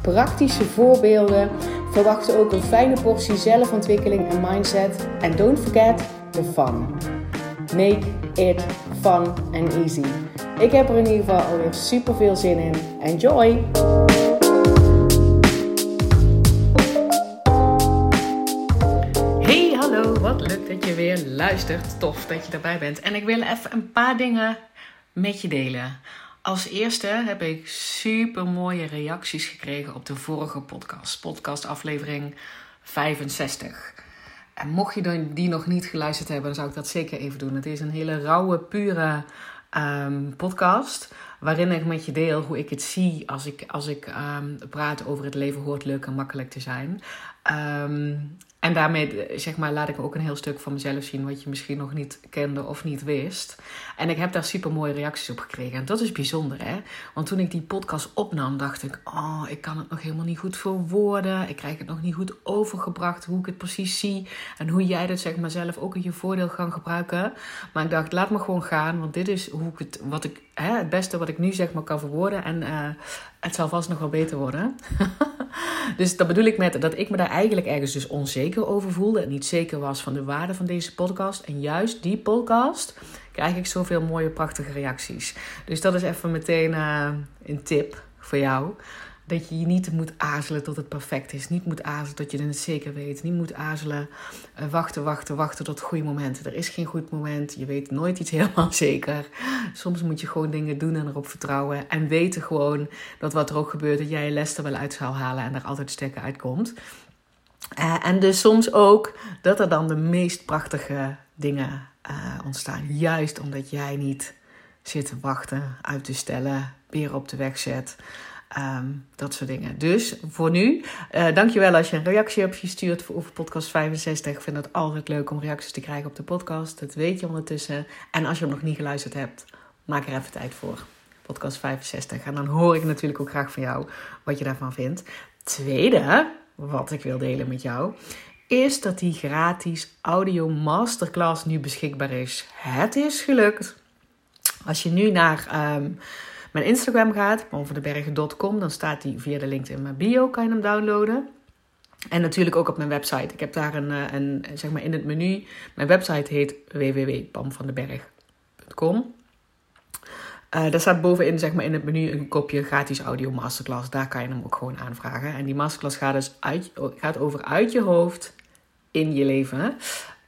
praktische voorbeelden. Verwacht ook een fijne portie zelfontwikkeling en mindset. En don't forget the fun. Make it fun and easy. Ik heb er in ieder geval alweer super veel zin in. Enjoy! Hey, hallo, wat leuk dat je weer luistert. Tof dat je erbij bent. En ik wil even een paar dingen met je delen. Als eerste heb ik super mooie reacties gekregen op de vorige podcast, podcast aflevering 65. En mocht je die nog niet geluisterd hebben, dan zou ik dat zeker even doen. Het is een hele rauwe, pure um, podcast. Waarin ik met je deel hoe ik het zie als ik, als ik um, praat over het leven hoort leuk en makkelijk te zijn. Um, en daarmee zeg maar, laat ik ook een heel stuk van mezelf zien wat je misschien nog niet kende of niet wist. En ik heb daar super mooie reacties op gekregen. En dat is bijzonder, hè? Want toen ik die podcast opnam, dacht ik: Oh, ik kan het nog helemaal niet goed verwoorden. Ik krijg het nog niet goed overgebracht hoe ik het precies zie. En hoe jij dat zeg maar zelf ook in je voordeel kan gebruiken. Maar ik dacht: laat me gewoon gaan. Want dit is hoe ik het, wat ik, hè, het beste wat ik nu zeg maar kan verwoorden. En uh, het zal vast nog wel beter worden. dus dat bedoel ik met dat ik me daar eigenlijk ergens dus onzeker over voelde. En niet zeker was van de waarde van deze podcast. En juist die podcast krijg ik zoveel mooie, prachtige reacties. Dus dat is even meteen uh, een tip voor jou. Dat je je niet moet aarzelen tot het perfect is. Niet moet aarzelen tot je het zeker weet. Niet moet aarzelen, uh, wachten, wachten, wachten tot goede momenten. Er is geen goed moment. Je weet nooit iets helemaal zeker. Soms moet je gewoon dingen doen en erop vertrouwen. En weten gewoon dat wat er ook gebeurt, dat jij je les er wel uit zal halen en er altijd sterker uitkomt. Uh, en dus soms ook dat er dan de meest prachtige dingen uh, ontstaan. Juist omdat jij niet zit te wachten, uit te stellen, weer op de weg zet. Um, dat soort dingen. Dus voor nu, uh, dankjewel als je een reactie hebt gestuurd over podcast 65. Ik vind het altijd leuk om reacties te krijgen op de podcast. Dat weet je ondertussen. En als je hem nog niet geluisterd hebt, maak er even tijd voor. Podcast 65. En dan hoor ik natuurlijk ook graag van jou wat je daarvan vindt. Tweede, wat ik wil delen met jou, is dat die gratis audio masterclass nu beschikbaar is. Het is gelukt. Als je nu naar um, mijn Instagram gaat, bonvandebergen.com, dan staat die via de link in mijn bio, kan je hem downloaden. En natuurlijk ook op mijn website. Ik heb daar een, eh, zeg maar in het menu. Mijn website heet www.pamvandeberg.com. Uh, daar staat bovenin zeg maar, in het menu een kopje gratis audio masterclass. Daar kan je hem ook gewoon aanvragen. En die masterclass gaat dus uit, gaat over uit je hoofd in je leven.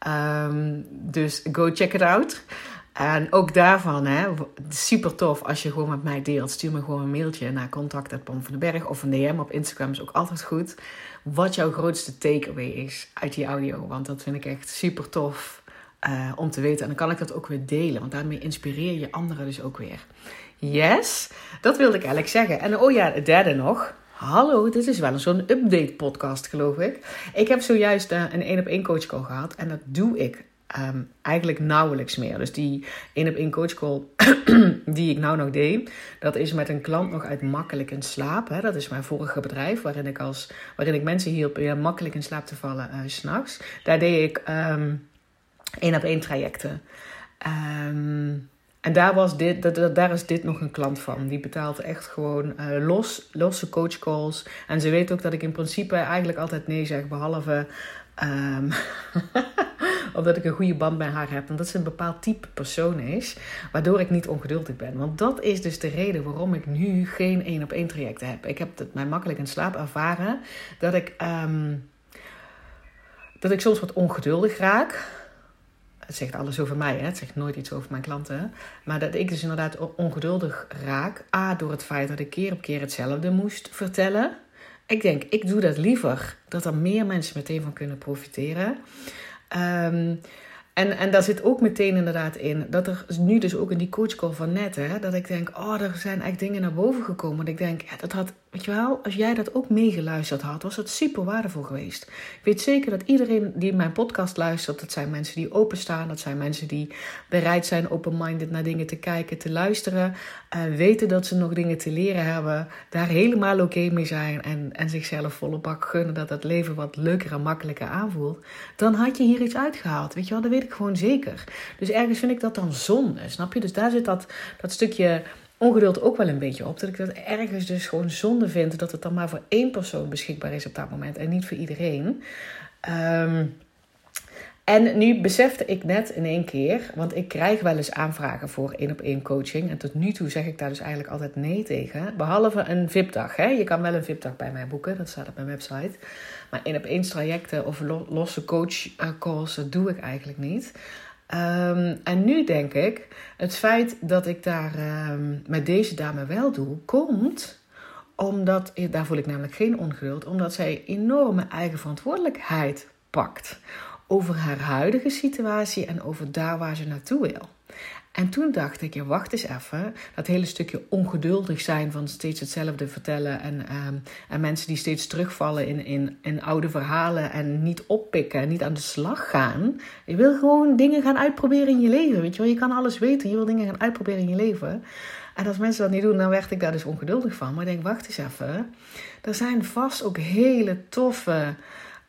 Um, dus go check it out. En ook daarvan, hè, super tof als je gewoon met mij deelt. Stuur me gewoon een mailtje naar contact.pam van den Berg of een DM op Instagram is ook altijd goed. Wat jouw grootste takeaway is uit die audio. Want dat vind ik echt super tof uh, om te weten. En dan kan ik dat ook weer delen, want daarmee inspireer je anderen dus ook weer. Yes, dat wilde ik eigenlijk zeggen. En oh ja, het derde nog. Hallo, dit is wel zo'n update podcast, geloof ik. Ik heb zojuist uh, een 1 op 1 coach call gehad en dat doe ik um, eigenlijk nauwelijks meer. Dus die 1 op 1 coach call die ik nou nog deed, dat is met een klant nog uit makkelijk in slaap. Hè. Dat is mijn vorige bedrijf, waarin ik, als, waarin ik mensen hielp ja, makkelijk in slaap te vallen uh, s'nachts. Daar deed ik um, 1 op 1 trajecten. Um, en daar, was dit, daar is dit nog een klant van. Die betaalt echt gewoon uh, los, losse coachcalls. En ze weet ook dat ik in principe eigenlijk altijd nee zeg, behalve omdat ik een goede band bij haar heb. Omdat ze een bepaald type persoon is, waardoor ik niet ongeduldig ben. Want dat is dus de reden waarom ik nu geen één op één trajecten heb. Ik heb het mij makkelijk in slaap ervaren dat ik, um, dat ik soms wat ongeduldig raak het zegt alles over mij, hè? het zegt nooit iets over mijn klanten. Maar dat ik dus inderdaad ongeduldig raak. A, door het feit dat ik keer op keer hetzelfde moest vertellen. Ik denk, ik doe dat liever. Dat er meer mensen meteen van kunnen profiteren. Um, en, en daar zit ook meteen inderdaad in dat er nu dus ook in die coachcall van net, hè, dat ik denk, oh, er zijn eigenlijk dingen naar boven gekomen. Dat ik denk, ja, dat had Weet je wel, als jij dat ook meegeluisterd had, was het super waardevol geweest. Ik weet zeker dat iedereen die mijn podcast luistert, dat zijn mensen die openstaan, dat zijn mensen die bereid zijn open-minded naar dingen te kijken, te luisteren, uh, weten dat ze nog dingen te leren hebben, daar helemaal oké mee zijn en, en zichzelf volle bak gunnen dat het leven wat leuker en makkelijker aanvoelt. Dan had je hier iets uitgehaald. Weet je wel, dat weet ik gewoon zeker. Dus ergens vind ik dat dan zonde, snap je? Dus daar zit dat, dat stukje ongeduld ook wel een beetje op. Dat ik dat ergens dus gewoon zonde vind dat het dan maar voor één persoon beschikbaar is op dat moment en niet voor iedereen. Ehm, en nu besefte ik net in één keer, want ik krijg wel eens aanvragen voor één op één coaching. En tot nu toe zeg ik daar dus eigenlijk altijd nee tegen. Behalve een VIP-dag. Hè? Je kan wel een VIP-dag bij mij boeken, dat staat op mijn website. Maar één op één trajecten of losse coach calls, dat doe ik eigenlijk niet. Um, en nu denk ik, het feit dat ik daar um, met deze dame wel doe, komt omdat, daar voel ik namelijk geen ongeduld, omdat zij enorme eigen verantwoordelijkheid pakt over haar huidige situatie en over daar waar ze naartoe wil. En toen dacht ik, ja, wacht eens even. Dat hele stukje ongeduldig zijn van steeds hetzelfde vertellen. En, ehm, en mensen die steeds terugvallen in, in, in oude verhalen en niet oppikken en niet aan de slag gaan. Je wil gewoon dingen gaan uitproberen in je leven. Weet je wel, je kan alles weten. Je wil dingen gaan uitproberen in je leven. En als mensen dat niet doen, dan werd ik daar dus ongeduldig van. Maar ik denk, wacht eens even. Er zijn vast ook hele toffe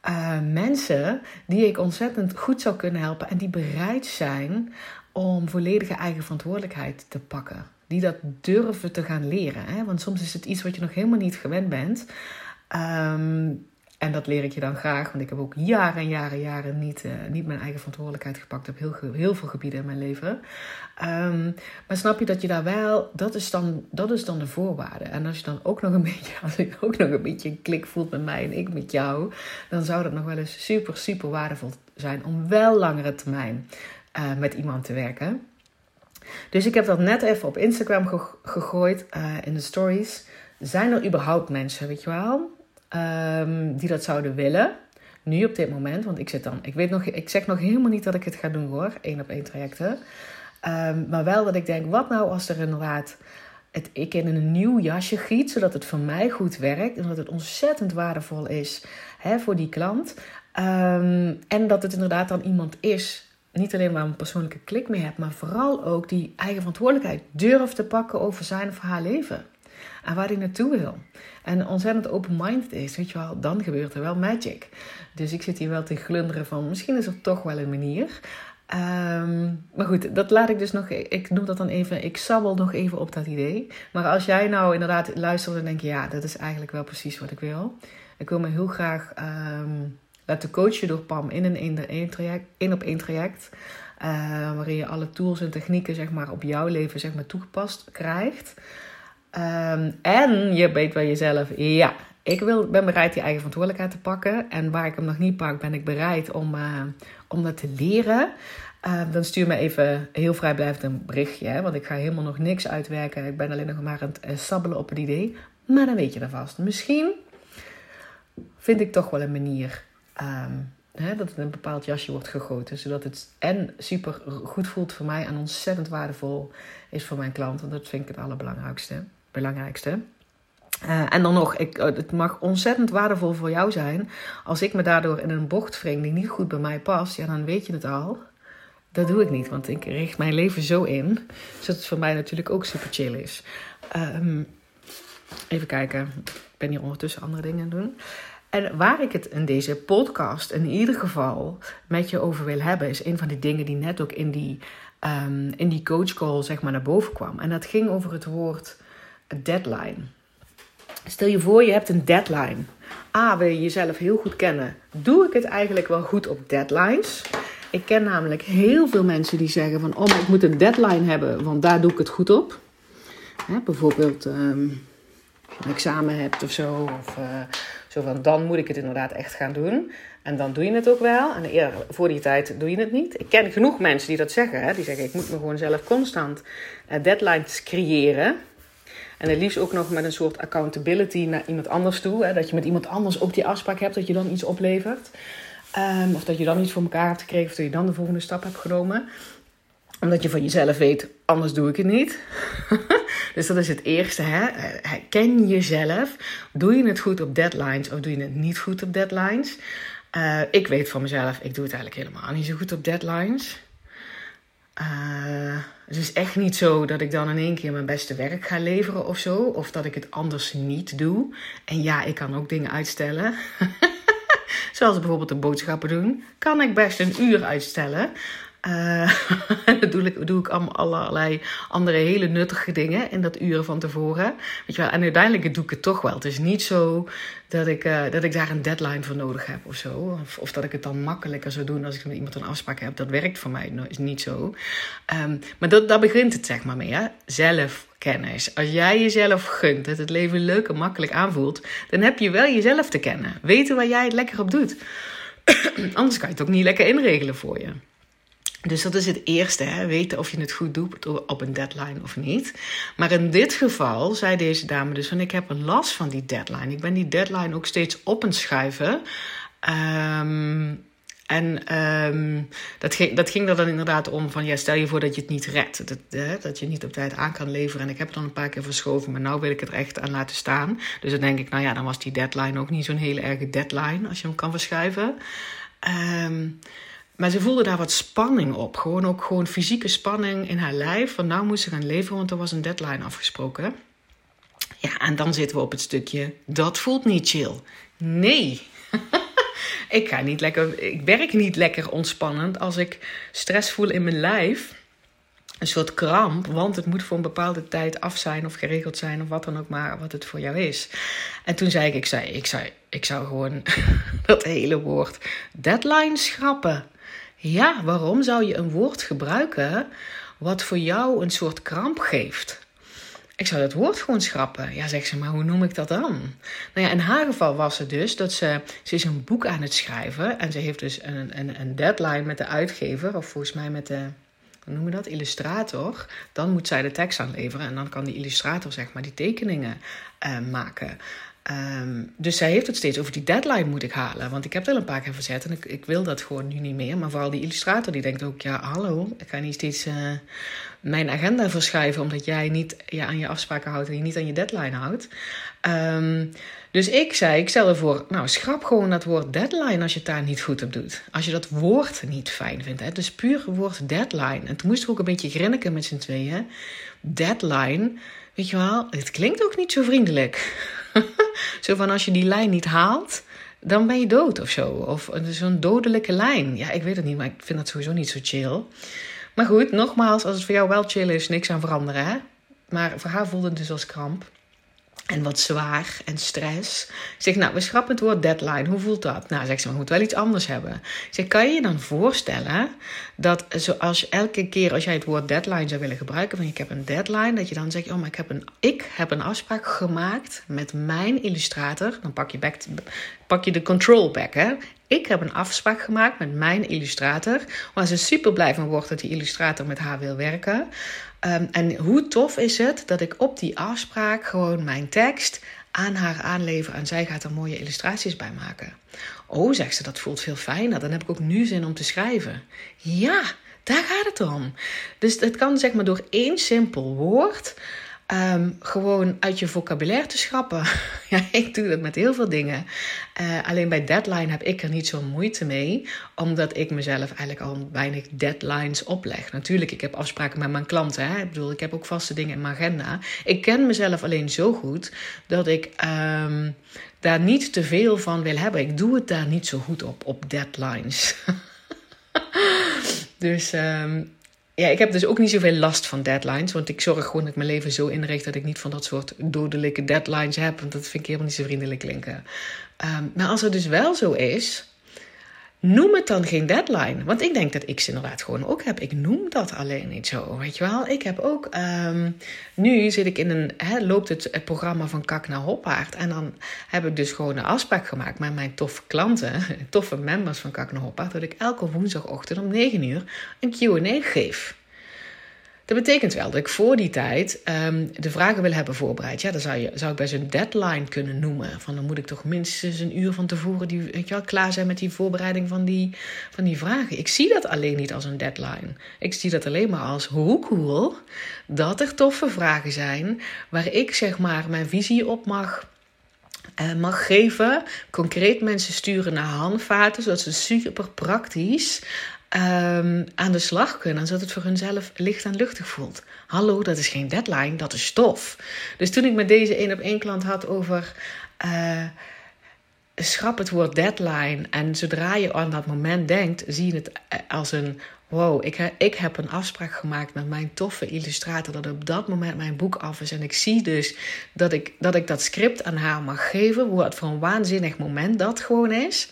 uh, mensen die ik ontzettend goed zou kunnen helpen. En die bereid zijn om volledige eigen verantwoordelijkheid te pakken. Die dat durven te gaan leren. Hè? Want soms is het iets wat je nog helemaal niet gewend bent. Um, en dat leer ik je dan graag, want ik heb ook jaren en jaren jaren niet, uh, niet mijn eigen verantwoordelijkheid gepakt op heel, heel veel gebieden in mijn leven. Um, maar snap je dat je daar wel, dat is, dan, dat is dan de voorwaarde. En als je dan ook nog een beetje, als ik ook nog een beetje een klik voelt met mij en ik met jou, dan zou dat nog wel eens super, super waardevol zijn om wel langere termijn uh, met iemand te werken. Dus ik heb dat net even op Instagram gegooid uh, in de stories. Zijn er überhaupt mensen, weet je wel, um, die dat zouden willen? Nu op dit moment, want ik zit dan, ik weet nog, ik zeg nog helemaal niet dat ik het ga doen hoor, één op één trajecten. Um, maar wel dat ik denk, wat nou als er inderdaad het, ik in een nieuw jasje giet, zodat het voor mij goed werkt en dat het ontzettend waardevol is hè, voor die klant. Um, en dat het inderdaad dan iemand is niet alleen waar een persoonlijke klik mee hebt, maar vooral ook die eigen verantwoordelijkheid durft te pakken over zijn of haar leven. En waar hij naartoe wil. En ontzettend open-minded is, weet je wel, dan gebeurt er wel magic. Dus ik zit hier wel te glunderen van, misschien is er toch wel een manier. Um, maar goed, dat laat ik dus nog, ik noem dat dan even, ik sabbel nog even op dat idee. Maar als jij nou inderdaad luistert en denkt, ja, dat is eigenlijk wel precies wat ik wil. Ik wil me heel graag um, laten coachen door Pam in een één op één traject. Uh, waarin je alle tools en technieken zeg maar, op jouw leven zeg maar, toegepast krijgt. Um, en je weet bij jezelf, ja, ik wil, ben bereid die eigen verantwoordelijkheid te pakken. En waar ik hem nog niet pak, ben ik bereid om, uh, om dat te leren. Uh, dan stuur me even heel vrijblijvend een berichtje. Hè, want ik ga helemaal nog niks uitwerken. Ik ben alleen nog maar aan het sabbelen op het idee. Maar dan weet je dat vast. Misschien vind ik toch wel een manier Um, hè, dat het een bepaald jasje wordt gegoten. Zodat het en super goed voelt voor mij en ontzettend waardevol is voor mijn klant. Want dat vind ik het allerbelangrijkste. Belangrijkste. Uh, en dan nog, ik, oh, het mag ontzettend waardevol voor jou zijn. Als ik me daardoor in een bocht wring die niet goed bij mij past, ja, dan weet je het al. Dat doe ik niet, want ik richt mijn leven zo in. Zodat het voor mij natuurlijk ook super chill is. Um, even kijken. Ik ben hier ondertussen andere dingen aan doen. En waar ik het in deze podcast in ieder geval met je over wil hebben, is een van die dingen die net ook in die, um, in die coach call zeg maar naar boven kwam. En dat ging over het woord deadline. Stel je voor, je hebt een deadline. A, wil je jezelf heel goed kennen. Doe ik het eigenlijk wel goed op deadlines? Ik ken namelijk heel veel mensen die zeggen van... oh, ik moet een deadline hebben, want daar doe ik het goed op. Hè, bijvoorbeeld um, een examen hebt of zo. Of uh, zo van, dan moet ik het inderdaad echt gaan doen. En dan doe je het ook wel. En eerder, voor die tijd doe je het niet. Ik ken genoeg mensen die dat zeggen. Hè? Die zeggen, ik moet me gewoon zelf constant uh, deadlines creëren. En het liefst ook nog met een soort accountability naar iemand anders toe. Hè? Dat je met iemand anders ook die afspraak hebt, dat je dan iets oplevert. Um, of dat je dan iets voor elkaar hebt gekregen, of dat je dan de volgende stap hebt genomen omdat je van jezelf weet, anders doe ik het niet. dus dat is het eerste. Hè? Ken jezelf. Doe je het goed op deadlines of doe je het niet goed op deadlines? Uh, ik weet van mezelf, ik doe het eigenlijk helemaal niet zo goed op deadlines. Uh, het is echt niet zo dat ik dan in één keer mijn beste werk ga leveren of zo. Of dat ik het anders niet doe. En ja, ik kan ook dingen uitstellen. Zoals bijvoorbeeld de boodschappen doen. Kan ik best een uur uitstellen. Uh, dat doe ik, doe ik allerlei andere hele nuttige dingen in dat uren van tevoren. Weet je wel, en uiteindelijk doe ik het toch wel. Het is niet zo dat ik, uh, dat ik daar een deadline voor nodig heb of zo. Of, of, dat ik het dan makkelijker zou doen als ik met iemand een afspraak heb. Dat werkt voor mij is niet zo. Um, maar dat, daar begint het zeg maar mee. Hè? Zelfkennis. Als jij jezelf gunt dat het leven leuk en makkelijk aanvoelt, dan heb je wel jezelf te kennen. Weten waar jij het lekker op doet. Anders kan je het ook niet lekker inregelen voor je. Dus dat is het eerste, hè? weten of je het goed doet op een deadline of niet. Maar in dit geval zei deze dame dus van ik heb last van die deadline. Ik ben die deadline ook steeds op een schuiven. Um, en um, dat, ging, dat ging er dan inderdaad om van ja, stel je voor dat je het niet redt. Dat, hè, dat je niet op tijd aan kan leveren. En ik heb het dan een paar keer verschoven, maar nu wil ik het echt aan laten staan. Dus dan denk ik, nou ja, dan was die deadline ook niet zo'n hele erge deadline als je hem kan verschuiven. Um, maar ze voelde daar wat spanning op. Gewoon ook gewoon fysieke spanning in haar lijf. Van nou moest ze gaan leven, want er was een deadline afgesproken. Ja, en dan zitten we op het stukje. Dat voelt niet chill. Nee. ik ga niet lekker. Ik werk niet lekker ontspannend als ik stress voel in mijn lijf. Een soort kramp, want het moet voor een bepaalde tijd af zijn of geregeld zijn of wat dan ook maar wat het voor jou is. En toen zei ik, ik zei, ik zei, ik zou gewoon dat hele woord deadline schrappen. Ja, waarom zou je een woord gebruiken wat voor jou een soort kramp geeft? Ik zou dat woord gewoon schrappen. Ja, zegt ze, maar hoe noem ik dat dan? Nou ja, in haar geval was het dus dat ze, ze is een boek aan het schrijven. En ze heeft dus een, een, een deadline met de uitgever, of volgens mij met de, hoe noemen we dat, illustrator. Dan moet zij de tekst aanleveren en dan kan die illustrator zeg maar die tekeningen uh, maken. Um, dus zij heeft het steeds over die deadline moet ik halen. Want ik heb er een paar keer verzet en ik, ik wil dat gewoon nu niet meer. Maar vooral die illustrator die denkt ook, ja hallo, ik ga niet steeds uh, mijn agenda verschuiven... omdat jij niet ja, aan je afspraken houdt en je niet aan je deadline houdt. Um, dus ik zei, ik stel ervoor, nou schrap gewoon dat woord deadline als je het daar niet goed op doet. Als je dat woord niet fijn vindt. Hè? Dus puur woord deadline. En toen moest ik ook een beetje grinniken met z'n tweeën. Deadline, weet je wel, het klinkt ook niet zo vriendelijk. zo van als je die lijn niet haalt, dan ben je dood of zo. Of zo'n dodelijke lijn. Ja, ik weet het niet, maar ik vind dat sowieso niet zo chill. Maar goed, nogmaals, als het voor jou wel chill is, niks aan veranderen. Hè? Maar voor haar voelde het dus als kramp en wat zwaar en stress. Ik zeg, nou, we schrappen het woord deadline. Hoe voelt dat? Nou, zegt ze, we moeten wel iets anders hebben. Ik zeg, kan je je dan voorstellen dat zoals elke keer als jij het woord deadline zou willen gebruiken, van ik heb een deadline, dat je dan zegt, oh, maar ik heb een, ik heb een afspraak gemaakt met mijn illustrator. Dan pak je, back, pak je de control back, hè. Ik heb een afspraak gemaakt met mijn illustrator, waar ze super blij van wordt dat die illustrator met haar wil werken. Um, en hoe tof is het dat ik op die afspraak gewoon mijn tekst aan haar aanlever en zij gaat er mooie illustraties bij maken. Oh, zegt ze, dat voelt veel fijner. Dan heb ik ook nu zin om te schrijven. Ja, daar gaat het om. Dus het kan zeg maar door één simpel woord Um, gewoon uit je vocabulaire te schrappen. ja, ik doe dat met heel veel dingen. Uh, alleen bij deadline heb ik er niet zo moeite mee, omdat ik mezelf eigenlijk al weinig deadlines opleg. Natuurlijk, ik heb afspraken met mijn klanten. Hè? Ik bedoel, ik heb ook vaste dingen in mijn agenda. Ik ken mezelf alleen zo goed dat ik um, daar niet te veel van wil hebben. Ik doe het daar niet zo goed op, op deadlines. dus um, ja, ik heb dus ook niet zoveel last van deadlines. Want ik zorg gewoon dat ik mijn leven zo inricht dat ik niet van dat soort dodelijke deadlines heb. Want dat vind ik helemaal niet zo vriendelijk klinken. Um, maar als het dus wel zo is, noem het dan geen deadline. Want ik denk dat ik ze inderdaad gewoon ook heb. Ik noem dat alleen niet zo, weet je wel. Ik heb ook... Um, nu zit ik in een... Loopt het, het, programma van Kak naar Hoppaard. En dan heb ik dus gewoon een afspraak gemaakt met mijn toffe klanten. Toffe members van Kak naar Hoppaard. Dat ik elke woensdagochtend om 9 uur een Q&A geef. Dat betekent wel dat ik voor die tijd um, de vragen wil hebben voorbereid. Ja, dan zou, je, zou ik best een deadline kunnen noemen. Van dan moet ik toch minstens een uur van tevoren die, weet je wel, klaar zijn met die voorbereiding van die, van die vragen. Ik zie dat alleen niet als een deadline. Ik zie dat alleen maar als hoe cool dat er toffe vragen zijn waar ik zeg maar mijn visie op mag uh, mag geven. Concreet mensen sturen naar handvaten, zodat ze super praktisch um, aan de slag kunnen, zodat het voor hunzelf licht en luchtig voelt. Hallo, dat is geen deadline, dat is stof. Dus toen ik met deze één op één klant had over. Uh, schrap het woord deadline. En zodra je aan dat moment denkt, zie je het eh, als een wow, ik, ik heb een afspraak gemaakt met mijn toffe illustrator dat op dat moment mijn boek af is. En ik zie dus dat ik dat, ik dat script aan haar mag geven. Wat voor een waanzinnig moment dat gewoon is.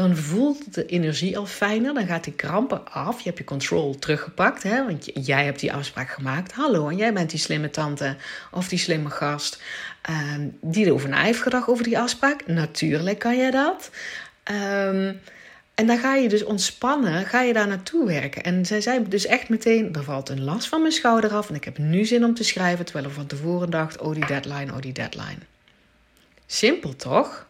Dan voelt de energie al fijner. Dan gaat die krampen af. Je hebt je control teruggepakt. Hè? Want jij hebt die afspraak gemaakt. Hallo, en jij bent die slimme tante of die slimme gast. Uh, die erover na heeft gedacht over die afspraak. Natuurlijk kan jij dat. Um, en dan ga je dus ontspannen, ga je daar naartoe werken. En zij zei dus echt meteen, er valt een last van mijn schouder af en ik heb nu zin om te schrijven, terwijl ik van tevoren dacht, oh die deadline, oh die deadline. Simpel toch?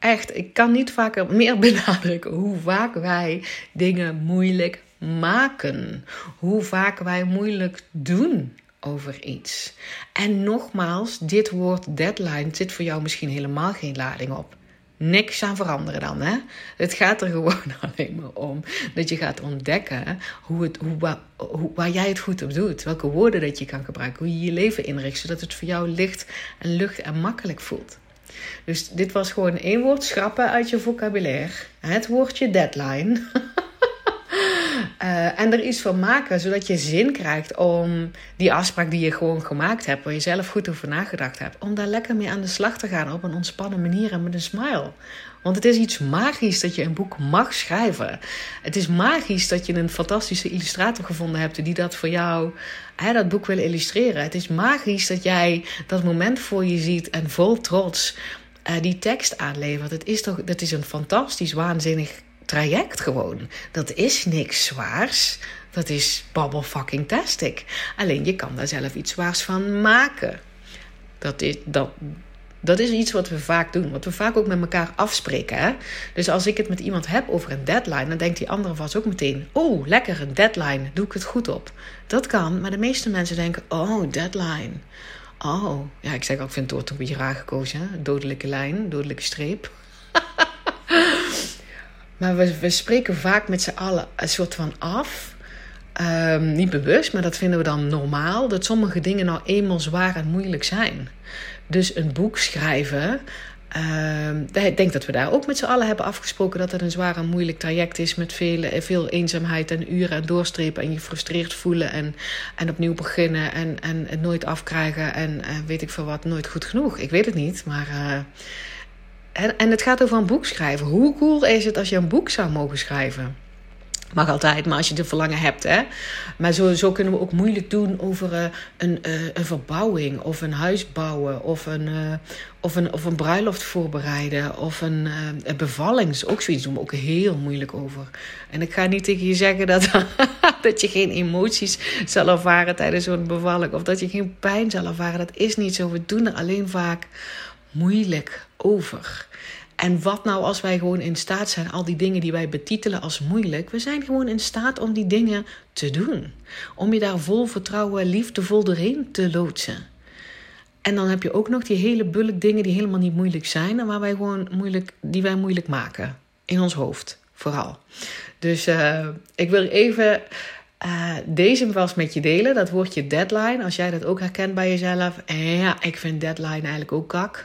Echt, ik kan niet vaker meer benadrukken hoe vaak wij dingen moeilijk maken. Hoe vaak wij moeilijk doen over iets. En nogmaals, dit woord deadline zit voor jou misschien helemaal geen lading op niks aan veranderen dan. Hè? Het gaat er gewoon alleen maar om dat je gaat ontdekken hoe het, hoe, hoe, waar jij het goed op doet. Welke woorden dat je kan gebruiken. Hoe je je leven inricht. Zodat het voor jou licht en lucht en makkelijk voelt. Dus dit was gewoon één woord schrappen uit je vocabulaire. Het woordje deadline. Uh, en er iets van maken, zodat je zin krijgt om die afspraak die je gewoon gemaakt hebt, waar je zelf goed over nagedacht hebt, om daar lekker mee aan de slag te gaan op een ontspannen manier en met een smile. Want het is iets magisch dat je een boek mag schrijven. Het is magisch dat je een fantastische illustrator gevonden hebt die dat voor jou, hè, dat boek wil illustreren. Het is magisch dat jij dat moment voor je ziet en vol trots uh, die tekst aanlevert. Het is toch, dat is een fantastisch, waanzinnig traject gewoon. Dat is niks zwaars. Dat is babbel fucking. Alleen je kan daar zelf iets zwaars van maken. Dat is, dat, dat is iets wat we vaak doen. Wat we vaak ook met elkaar afspreken. Hè? Dus als ik het met iemand heb over een deadline, dan denkt die andere vast ook meteen: Oh, lekker, een deadline. Doe ik het goed op? Dat kan, maar de meeste mensen denken: Oh, deadline. Oh, ja, ik zeg ook, ik vind het woord een beetje raar gekozen. Hè? Dodelijke lijn, dodelijke streep. Maar we, spreken vaak met z'n allen een soort van af. Um, niet bewust, maar dat vinden we dan normaal. Dat sommige dingen nou eenmaal zwaar en moeilijk zijn. Dus een boek schrijven. Uh, ik denk dat we daar ook met z'n allen hebben afgesproken dat het een zwaar en moeilijk traject is. Met veel, veel eenzaamheid en uren en doorstrepen. En je frustreerd voelen en, en opnieuw beginnen. En, en het nooit afkrijgen. En weet ik veel wat, nooit goed genoeg. Ik weet het niet, maar. Uh, en, en het gaat over een boek schrijven. Hoe cool is het als je een boek zou mogen schrijven? Mag altijd, maar als je de verlangen hebt. Hè? Maar zo, kunnen we ook moeilijk doen over uh, een, uh, een verbouwing, of een huis bouwen, of een, uh, of een, of een bruiloft voorbereiden, of een, een bevalling. Ook zoiets doen we ook heel moeilijk over. En ik ga niet tegen je zeggen dat, dat je geen emoties zal ervaren tijdens zo'n bevalling, of dat je geen pijn zal ervaren. Dat is niet zo. We doen er alleen vaak moeilijk over. En wat nou als wij gewoon in staat zijn, al die dingen die wij betitelen als moeilijk, we zijn gewoon in staat om die dingen te doen. Om je daar vol vertrouwen, liefdevol doorheen te loodsen. En dan heb je ook nog die hele bulk dingen die helemaal niet moeilijk zijn en waar wij gewoon moeilijk, die wij moeilijk maken. In ons hoofd, vooral. Dus uh, ik wil even uh, deze was met je delen. Dat woordje deadline. Als jij dat ook herkent bij jezelf. Ja, ik vind deadline eigenlijk ook kak.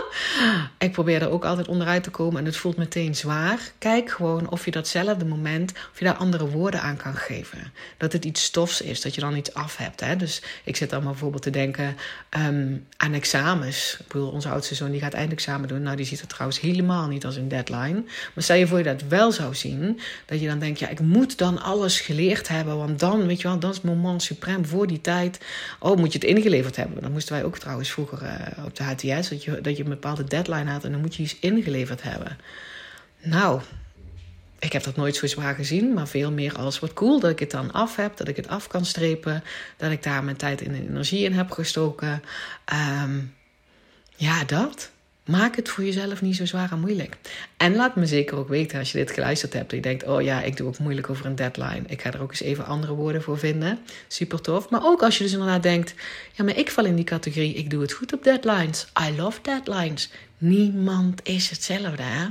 ik probeer er ook altijd onderuit te komen en het voelt meteen zwaar. Kijk gewoon of je datzelfde moment, of je daar andere woorden aan kan geven. Dat het iets stofs is, dat je dan iets af hebt. Hè? Dus ik zit dan bijvoorbeeld te denken um, aan examens. Ik bedoel, onze oudste zoon die gaat eindexamen doen. Nou, die ziet het trouwens helemaal niet als een deadline. Maar stel je voor je dat wel zou zien, dat je dan denkt, ja, ik moet dan alles geleerd hebben, want dan, weet je wel, dat is moment suprem voor die tijd. Oh, moet je het ingeleverd hebben? Dan moesten wij ook trouwens vroeger uh, op de HTS, dat je, dat je met bepaalde deadline had en dan moet je iets ingeleverd hebben. Nou, ik heb dat nooit zo zwaar gezien, maar veel meer als wat cool dat ik het dan af heb, dat ik het af kan strepen, dat ik daar mijn tijd en energie in heb gestoken. Ehm, ja, dat. Maak het voor jezelf niet zo zwaar en moeilijk. En laat me zeker ook weten als je dit geluisterd hebt. En je denkt, oh ja, ik doe ook moeilijk over een deadline. Ik ga er ook eens even andere woorden voor vinden. Super tof. Maar ook als je dus inderdaad denkt, ja, maar ik val in die categorie. Ik doe het goed op deadlines. I love deadlines. Niemand is hetzelfde, hè?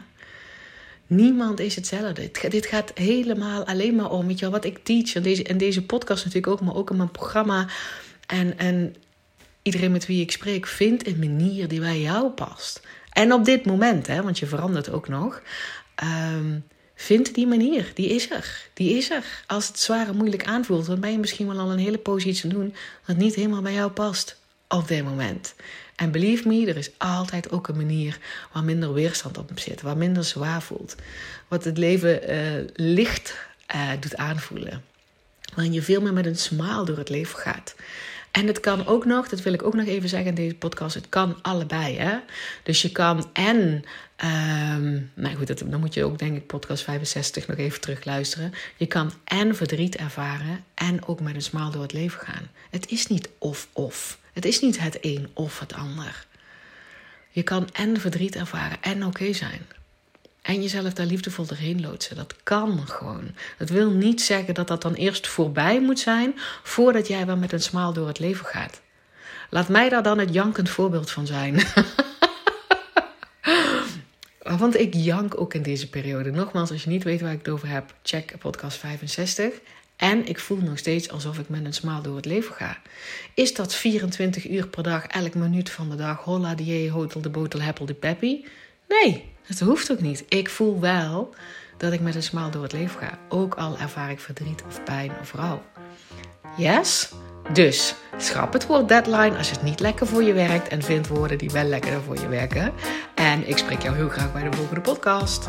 Niemand is hetzelfde. Dit gaat helemaal alleen maar om, weet je wel, wat ik teach. En deze, en deze podcast natuurlijk ook, maar ook in mijn programma. En, en iedereen met wie ik spreek vindt een manier die bij jou past. En op dit moment, hè, want je verandert ook nog. Um, vind die manier. Die is er. Die is er. Als het zwaar en moeilijk aanvoelt, dan ben je misschien wel al een hele positie doen wat niet helemaal bij jou past op dit moment. En believe me, er is altijd ook een manier waar minder weerstand op zit, waar minder zwaar voelt. Wat het leven uh, licht uh, doet aanvoelen. Waarin je veel meer met een smile door het leven gaat. En het kan ook nog, dat wil ik ook nog even zeggen in deze podcast, het kan allebei. Hè? Dus je kan en, um, nou goed, dat, dan moet je ook denk ik podcast 65 nog even terug luisteren. Je kan en verdriet ervaren en ook met een smaal door het leven gaan. Het is niet of-of. Het is niet het een of het ander. Je kan en verdriet ervaren en oké zijn. En jezelf daar liefdevol doorheen loodsen. Dat kan gewoon. Dat wil niet zeggen dat dat dan eerst voorbij moet zijn voordat jij wel met een smaal door het leven gaat. Laat mij daar dan het jankend voorbeeld van zijn. Want ik jank ook in deze periode. Nogmaals, als je niet weet waar ik het over heb, check podcast 65. En ik voel nog steeds alsof ik met een smaal door het leven ga. Is dat 24 uur per dag, elk minuut van de dag, holla die hotel de botel, heppel de peppy? Nee, dat hoeft ook niet. Ik voel wel dat ik met een smaal door het leven ga. Ook al ervaar ik verdriet of pijn of rouw. Yes? Dus schrap het woord deadline als het niet lekker voor je werkt en vind woorden die wel lekker voor je werken. En ik spreek jou heel graag bij de volgende podcast.